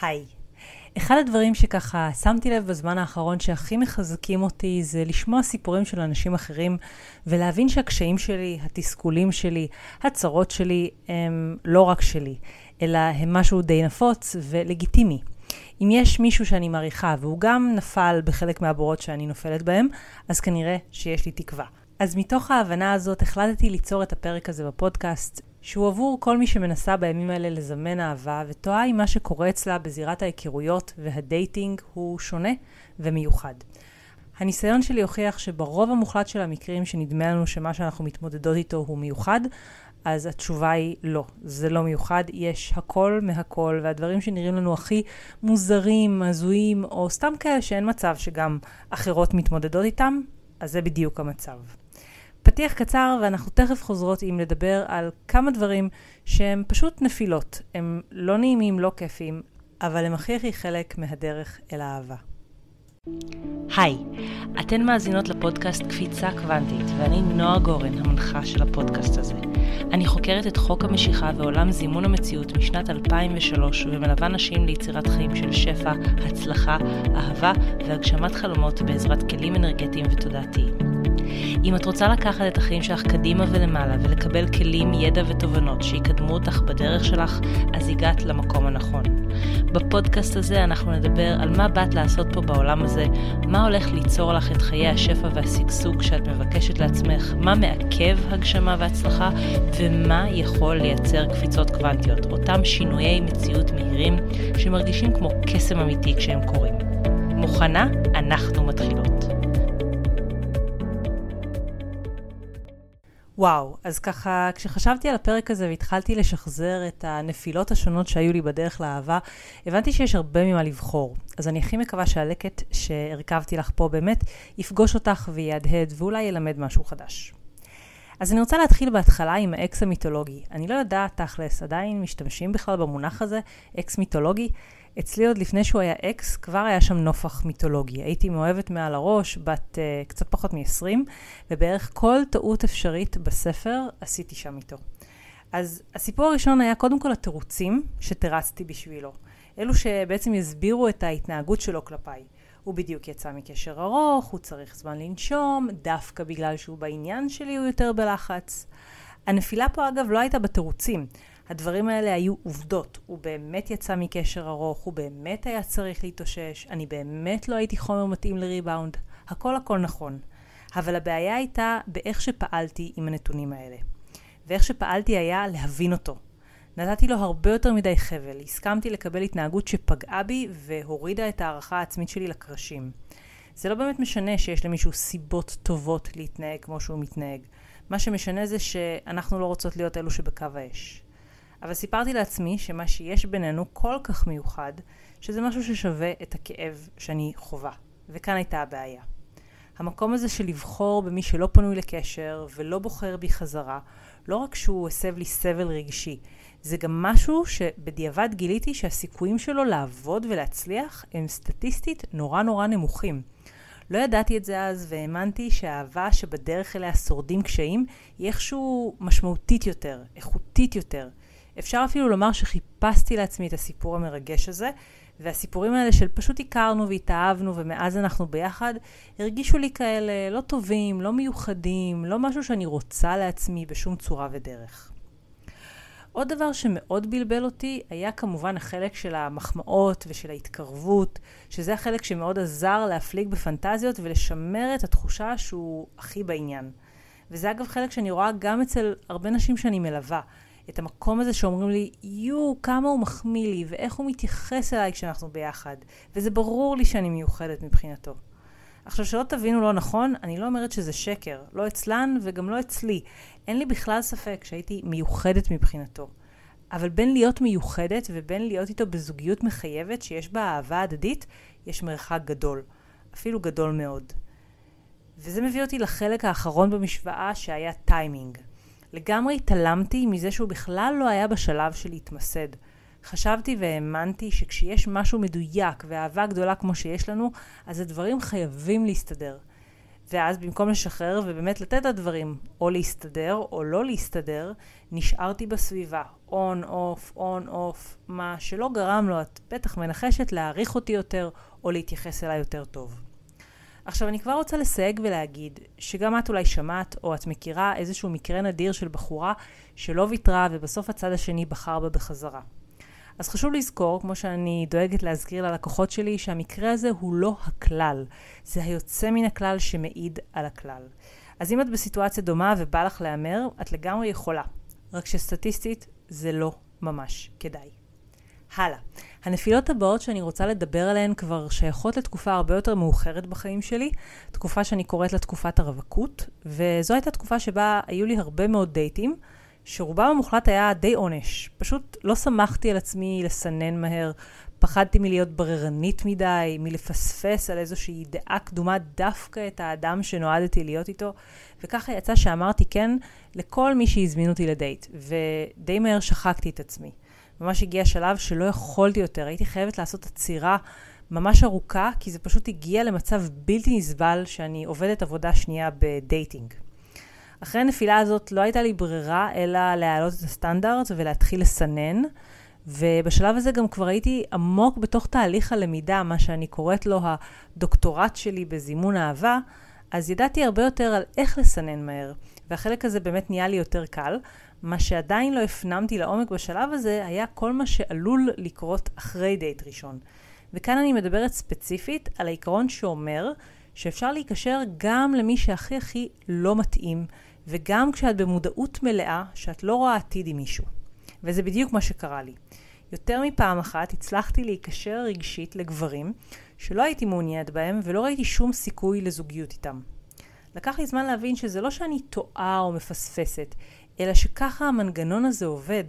היי. אחד הדברים שככה שמתי לב בזמן האחרון שהכי מחזקים אותי זה לשמוע סיפורים של אנשים אחרים ולהבין שהקשיים שלי, התסכולים שלי, הצרות שלי הם לא רק שלי, אלא הם משהו די נפוץ ולגיטימי. אם יש מישהו שאני מעריכה והוא גם נפל בחלק מהבורות שאני נופלת בהם, אז כנראה שיש לי תקווה. אז מתוך ההבנה הזאת החלטתי ליצור את הפרק הזה בפודקאסט, שהוא עבור כל מי שמנסה בימים האלה לזמן אהבה ותוהה אם מה שקורה אצלה בזירת ההיכרויות והדייטינג הוא שונה ומיוחד. הניסיון שלי הוכיח שברוב המוחלט של המקרים שנדמה לנו שמה שאנחנו מתמודדות איתו הוא מיוחד, אז התשובה היא לא, זה לא מיוחד, יש הכל מהכל, והדברים שנראים לנו הכי מוזרים, הזויים, או סתם כאלה שאין מצב שגם אחרות מתמודדות איתם, אז זה בדיוק המצב. פתיח קצר ואנחנו תכף חוזרות עם לדבר על כמה דברים שהם פשוט נפילות. הם לא נעימים, לא כיפים, אבל הם הכי הכי חלק מהדרך אל האהבה. היי, אתן מאזינות לפודקאסט קפיצה קוונטית, ואני נועה גורן, המנחה של הפודקאסט הזה. אני חוקרת את חוק המשיכה ועולם זימון המציאות משנת 2003, ומלווה נשים ליצירת חיים של שפע, הצלחה, אהבה והגשמת חלומות בעזרת כלים אנרגטיים ותודעתיים. אם את רוצה לקחת את החיים שלך קדימה ולמעלה ולקבל כלים, ידע ותובנות שיקדמו אותך בדרך שלך, אז הגעת למקום הנכון. בפודקאסט הזה אנחנו נדבר על מה באת לעשות פה בעולם הזה, מה הולך ליצור לך את חיי השפע והשגשוג שאת מבקשת לעצמך, מה מעכב הגשמה והצלחה, ומה יכול לייצר קפיצות קוונטיות, אותם שינויי מציאות מהירים שמרגישים כמו קסם אמיתי כשהם קורים. מוכנה? אנחנו מתחילות. וואו, אז ככה, כשחשבתי על הפרק הזה והתחלתי לשחזר את הנפילות השונות שהיו לי בדרך לאהבה, הבנתי שיש הרבה ממה לבחור. אז אני הכי מקווה שהלקט שהרכבתי לך פה באמת יפגוש אותך ויהדהד ואולי ילמד משהו חדש. אז אני רוצה להתחיל בהתחלה עם האקס המיתולוגי. אני לא יודעת, תכלס, עדיין משתמשים בכלל במונח הזה, אקס מיתולוגי. אצלי עוד לפני שהוא היה אקס, כבר היה שם נופך מיתולוגי. הייתי מאוהבת מעל הראש, בת uh, קצת פחות מ-20, ובערך כל טעות אפשרית בספר עשיתי שם איתו. אז הסיפור הראשון היה קודם כל התירוצים שתרצתי בשבילו. אלו שבעצם יסבירו את ההתנהגות שלו כלפיי. הוא בדיוק יצא מקשר ארוך, הוא צריך זמן לנשום, דווקא בגלל שהוא בעניין שלי הוא יותר בלחץ. הנפילה פה אגב לא הייתה בתירוצים. הדברים האלה היו עובדות. הוא באמת יצא מקשר ארוך, הוא באמת היה צריך להתאושש, אני באמת לא הייתי חומר מתאים לריבאונד. הכל הכל נכון. אבל הבעיה הייתה באיך שפעלתי עם הנתונים האלה. ואיך שפעלתי היה להבין אותו. נתתי לו הרבה יותר מדי חבל, הסכמתי לקבל התנהגות שפגעה בי והורידה את הערכה העצמית שלי לקרשים. זה לא באמת משנה שיש למישהו סיבות טובות להתנהג כמו שהוא מתנהג. מה שמשנה זה שאנחנו לא רוצות להיות אלו שבקו האש. אבל סיפרתי לעצמי שמה שיש בינינו כל כך מיוחד, שזה משהו ששווה את הכאב שאני חווה. וכאן הייתה הבעיה. המקום הזה של לבחור במי שלא פנוי לקשר ולא בוחר בי חזרה, לא רק שהוא הסב לי סבל רגשי, זה גם משהו שבדיעבד גיליתי שהסיכויים שלו לעבוד ולהצליח הם סטטיסטית נורא נורא נמוכים. לא ידעתי את זה אז והאמנתי שהאהבה שבדרך אליה שורדים קשיים היא איכשהו משמעותית יותר, איכותית יותר. אפשר אפילו לומר שחיפשתי לעצמי את הסיפור המרגש הזה, והסיפורים האלה של פשוט הכרנו והתאהבנו ומאז אנחנו ביחד, הרגישו לי כאלה לא טובים, לא מיוחדים, לא משהו שאני רוצה לעצמי בשום צורה ודרך. עוד דבר שמאוד בלבל אותי היה כמובן החלק של המחמאות ושל ההתקרבות, שזה החלק שמאוד עזר להפליג בפנטזיות ולשמר את התחושה שהוא הכי בעניין. וזה אגב חלק שאני רואה גם אצל הרבה נשים שאני מלווה. את המקום הזה שאומרים לי, יואו, כמה הוא מחמיא לי, ואיך הוא מתייחס אליי כשאנחנו ביחד. וזה ברור לי שאני מיוחדת מבחינתו. עכשיו, שלא תבינו לא נכון, אני לא אומרת שזה שקר. לא אצלן וגם לא אצלי. אין לי בכלל ספק שהייתי מיוחדת מבחינתו. אבל בין להיות מיוחדת ובין להיות איתו בזוגיות מחייבת שיש בה אהבה הדדית, יש מרחק גדול. אפילו גדול מאוד. וזה מביא אותי לחלק האחרון במשוואה שהיה טיימינג. לגמרי התעלמתי מזה שהוא בכלל לא היה בשלב של להתמסד. חשבתי והאמנתי שכשיש משהו מדויק ואהבה גדולה כמו שיש לנו, אז הדברים חייבים להסתדר. ואז במקום לשחרר ובאמת לתת לדברים או להסתדר או לא להסתדר, נשארתי בסביבה, on, off, on, off, מה שלא גרם לו, את בטח מנחשת, להעריך אותי יותר או להתייחס אליי יותר טוב. עכשיו, אני כבר רוצה לסייג ולהגיד שגם את אולי שמעת או את מכירה איזשהו מקרה נדיר של בחורה שלא ויתרה ובסוף הצד השני בחר בה בחזרה. אז חשוב לזכור, כמו שאני דואגת להזכיר ללקוחות שלי, שהמקרה הזה הוא לא הכלל. זה היוצא מן הכלל שמעיד על הכלל. אז אם את בסיטואציה דומה ובא לך להמר, את לגמרי יכולה. רק שסטטיסטית זה לא ממש כדאי. הלאה. הנפילות הבאות שאני רוצה לדבר עליהן כבר שייכות לתקופה הרבה יותר מאוחרת בחיים שלי, תקופה שאני קוראת לה תקופת הרווקות, וזו הייתה תקופה שבה היו לי הרבה מאוד דייטים, שרובם המוחלט היה די עונש. פשוט לא שמחתי על עצמי לסנן מהר, פחדתי מלהיות בררנית מדי, מלפספס על איזושהי דעה קדומה דווקא את האדם שנועדתי להיות איתו, וככה יצא שאמרתי כן לכל מי שהזמין אותי לדייט, ודי מהר שחקתי את עצמי. ממש הגיע שלב שלא יכולתי יותר, הייתי חייבת לעשות עצירה ממש ארוכה, כי זה פשוט הגיע למצב בלתי נסבל שאני עובדת עבודה שנייה בדייטינג. אחרי הנפילה הזאת לא הייתה לי ברירה אלא להעלות את הסטנדרט ולהתחיל לסנן. ובשלב הזה גם כבר הייתי עמוק בתוך תהליך הלמידה, מה שאני קוראת לו הדוקטורט שלי בזימון אהבה, אז ידעתי הרבה יותר על איך לסנן מהר, והחלק הזה באמת נהיה לי יותר קל. מה שעדיין לא הפנמתי לעומק בשלב הזה, היה כל מה שעלול לקרות אחרי דייט ראשון. וכאן אני מדברת ספציפית על העיקרון שאומר שאפשר להיקשר גם למי שהכי הכי לא מתאים, וגם כשאת במודעות מלאה שאת לא רואה עתיד עם מישהו. וזה בדיוק מה שקרה לי. יותר מפעם אחת הצלחתי להיקשר רגשית לגברים שלא הייתי מעוניינת בהם ולא ראיתי שום סיכוי לזוגיות איתם. לקח לי זמן להבין שזה לא שאני טועה או מפספסת, אלא שככה המנגנון הזה עובד,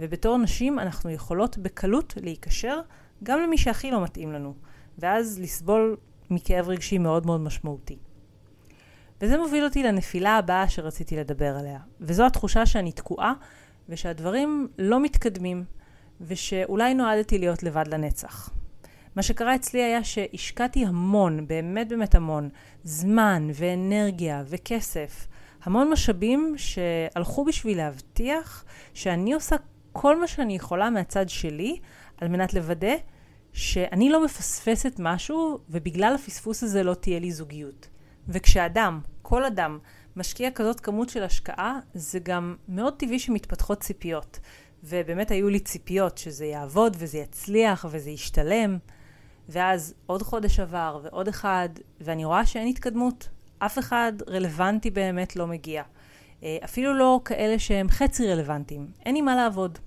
ובתור נשים אנחנו יכולות בקלות להיקשר גם למי שהכי לא מתאים לנו, ואז לסבול מכאב רגשי מאוד מאוד משמעותי. וזה מוביל אותי לנפילה הבאה שרציתי לדבר עליה, וזו התחושה שאני תקועה ושהדברים לא מתקדמים, ושאולי נועדתי להיות לבד לנצח. מה שקרה אצלי היה שהשקעתי המון, באמת באמת המון, זמן ואנרגיה וכסף, המון משאבים שהלכו בשביל להבטיח שאני עושה כל מה שאני יכולה מהצד שלי על מנת לוודא שאני לא מפספסת משהו ובגלל הפספוס הזה לא תהיה לי זוגיות. וכשאדם, כל אדם, משקיע כזאת כמות של השקעה, זה גם מאוד טבעי שמתפתחות ציפיות. ובאמת היו לי ציפיות שזה יעבוד וזה יצליח וזה ישתלם. ואז עוד חודש עבר ועוד אחד, ואני רואה שאין התקדמות. אף אחד רלוונטי באמת לא מגיע. אה, אפילו לא כאלה שהם חצי רלוונטיים. אין עם מה לעבוד.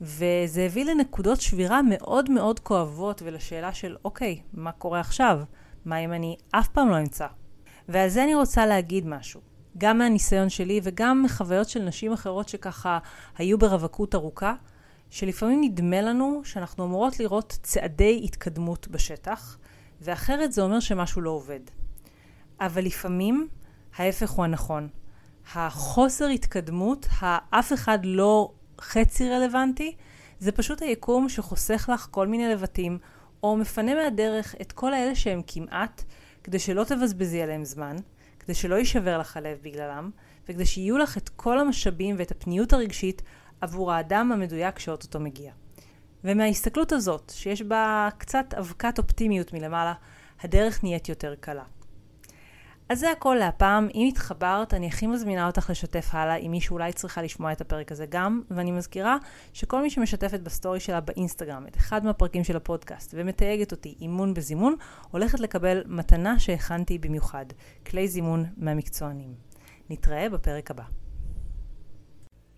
וזה הביא לנקודות שבירה מאוד מאוד כואבות ולשאלה של אוקיי, מה קורה עכשיו? מה אם אני אף פעם לא אמצא? ועל זה אני רוצה להגיד משהו. גם מהניסיון שלי וגם מחוויות של נשים אחרות שככה היו ברווקות ארוכה, שלפעמים נדמה לנו שאנחנו אמורות לראות צעדי התקדמות בשטח, ואחרת זה אומר שמשהו לא עובד. אבל לפעמים ההפך הוא הנכון. החוסר התקדמות, האף אחד לא חצי רלוונטי, זה פשוט היקום שחוסך לך כל מיני לבטים, או מפנה מהדרך את כל האלה שהם כמעט, כדי שלא תבזבזי עליהם זמן, כדי שלא יישבר לך הלב בגללם, וכדי שיהיו לך את כל המשאבים ואת הפניות הרגשית עבור האדם המדויק שאו-טו-טו מגיע. ומההסתכלות הזאת, שיש בה קצת אבקת אופטימיות מלמעלה, הדרך נהיית יותר קלה. אז זה הכל להפעם. אם התחברת, אני הכי מזמינה אותך לשתף הלאה עם מי שאולי צריכה לשמוע את הפרק הזה גם, ואני מזכירה שכל מי שמשתפת בסטורי שלה באינסטגרם את אחד מהפרקים של הפודקאסט ומתייגת אותי אימון בזימון, הולכת לקבל מתנה שהכנתי במיוחד, כלי זימון מהמקצוענים. נתראה בפרק הבא.